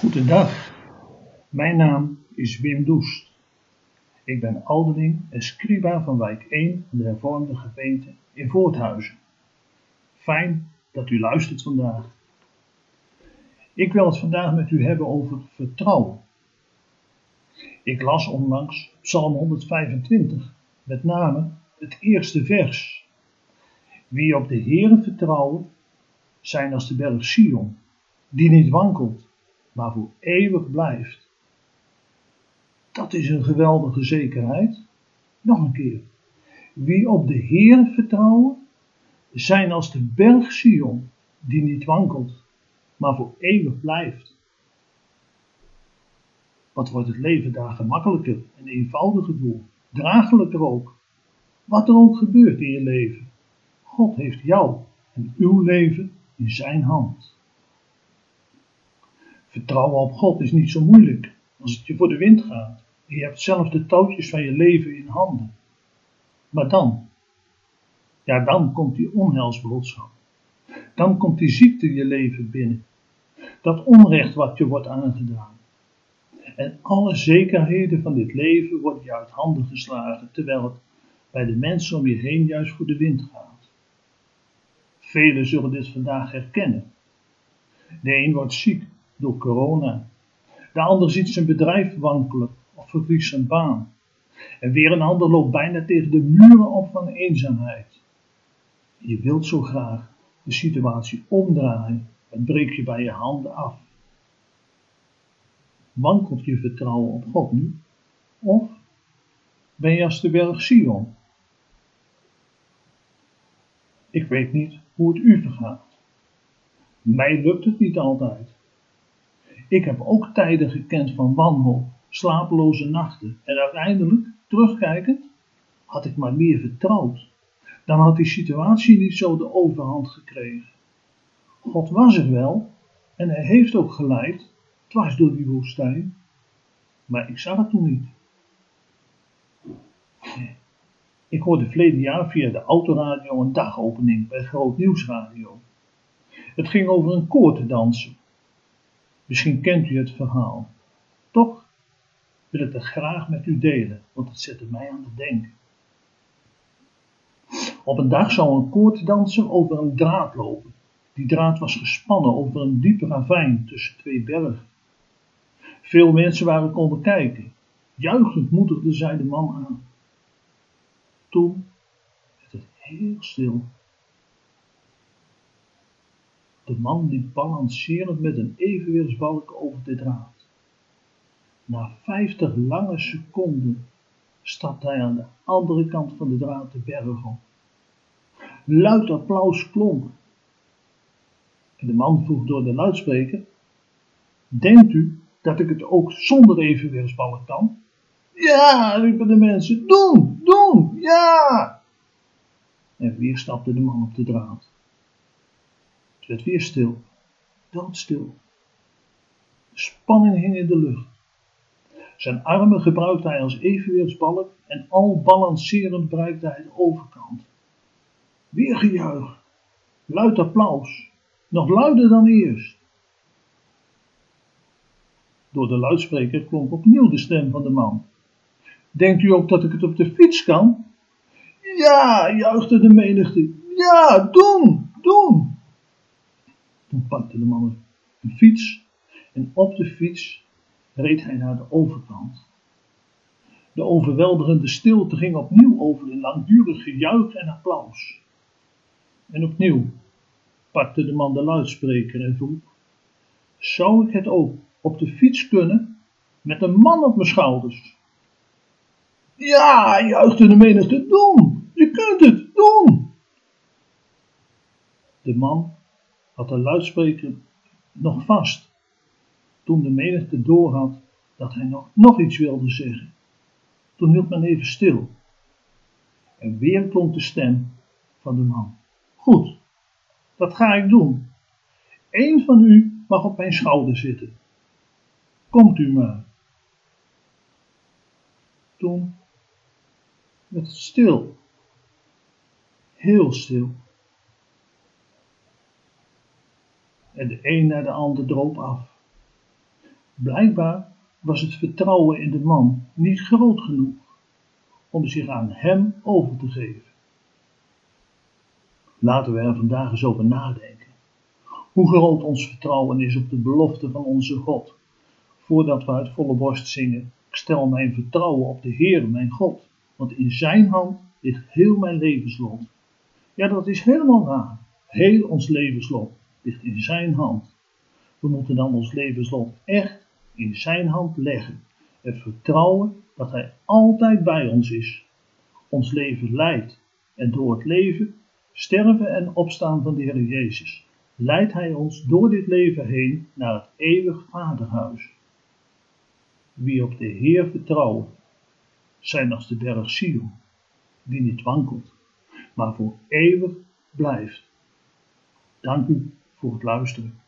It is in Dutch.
Goedendag, mijn naam is Wim Doest. Ik ben ouderling en scriba van wijk 1 van de hervormde gemeente in Voorthuizen. Fijn dat u luistert vandaag. Ik wil het vandaag met u hebben over vertrouwen. Ik las onlangs Psalm 125, met name het eerste vers. Wie op de Heere vertrouwen, zijn als de berg Sion, die niet wankelt maar voor eeuwig blijft. Dat is een geweldige zekerheid. Nog een keer. Wie op de Heer vertrouwen, zijn als de berg Sion, die niet wankelt, maar voor eeuwig blijft. Wat wordt het leven daar gemakkelijker en eenvoudiger door, draaglijker ook. Wat er ook gebeurt in je leven, God heeft jou en uw leven in zijn hand. Vertrouwen op God is niet zo moeilijk als het je voor de wind gaat. Je hebt zelf de touwtjes van je leven in handen. Maar dan, ja, dan komt die onheilsboodschap. Dan komt die ziekte je leven binnen. Dat onrecht wat je wordt aangedaan. En alle zekerheden van dit leven worden je uit handen geslagen, terwijl het bij de mensen om je heen juist voor de wind gaat. Velen zullen dit vandaag herkennen. De een wordt ziek, door corona. De ander ziet zijn bedrijf wankelen of verliest zijn baan. En weer een ander loopt bijna tegen de muren op van eenzaamheid. Je wilt zo graag de situatie omdraaien en breek je bij je handen af. Wankelt je vertrouwen op God nu? Of ben je als de berg Sion? Ik weet niet hoe het u vergaat. Mij lukt het niet altijd. Ik heb ook tijden gekend van wanhoop, slapeloze nachten en uiteindelijk, terugkijkend, had ik maar meer vertrouwd. Dan had die situatie niet zo de overhand gekregen. God was er wel en hij heeft ook geleid, dwars door die woestijn, maar ik zag het toen niet. Ik hoorde verleden jaar via de autoradio een dagopening bij Groot Nieuwsradio. Het ging over een koor dansen. Misschien kent u het verhaal. Toch wil ik het graag met u delen, want het zette mij aan het denken. Op een dag zou een koortdanser over een draad lopen. Die draad was gespannen over een diepe ravijn tussen twee bergen. Veel mensen waren komen kijken. Juichend moedigden zij de man aan. Toen werd het heel stil de man liep balancerend met een evenwichtsbalk over de draad. Na vijftig lange seconden stapte hij aan de andere kant van de draad de berg op. Luid applaus klonk. En de man vroeg door de luidspreker: Denkt u dat ik het ook zonder evenwichtsbalk kan? Ja, riepen de mensen, doen, doen, ja! En weer stapte de man op de draad werd weer stil, doodstil. De spanning hing in de lucht. Zijn armen gebruikte hij als evenwichtsbalk en al balancerend bereikte hij de overkant. Weer gejuich, luid applaus, nog luider dan eerst. Door de luidspreker klonk opnieuw de stem van de man. Denkt u ook dat ik het op de fiets kan? Ja, juichte de menigte. Ja, doen, doen. Toen pakte de man een fiets en op de fiets reed hij naar de overkant. De overweldigende stilte ging opnieuw over in langdurig gejuich en applaus. En opnieuw pakte de man de luidspreker en vroeg: Zou ik het ook op de fiets kunnen met een man op mijn schouders? Ja, juichte de menigte, doen! Je kunt het, doen! De man had de luidspreker nog vast, toen de menigte doorhad dat hij nog, nog iets wilde zeggen. Toen hield men even stil. En weer klonk de stem van de man. Goed, dat ga ik doen. Eén van u mag op mijn schouder zitten. Komt u maar. Toen werd het stil. Heel stil. En de een naar de ander droop af. Blijkbaar was het vertrouwen in de man niet groot genoeg om zich aan hem over te geven. Laten we er vandaag eens over nadenken. Hoe groot ons vertrouwen is op de belofte van onze God, voordat we uit volle borst zingen: Ik stel mijn vertrouwen op de Heer, mijn God, want in Zijn hand ligt heel mijn levenslot. Ja, dat is helemaal waar. Heel ons levenslot ligt in Zijn hand. We moeten dan ons levenslot echt in Zijn hand leggen en vertrouwen dat Hij altijd bij ons is, ons leven leidt en door het leven, sterven en opstaan van de Heer Jezus leidt Hij ons door dit leven heen naar het eeuwig vaderhuis. Wie op de Heer vertrouwen, zijn als de berg Sion, die niet wankelt, maar voor eeuwig blijft. Dank u voor het luisteren.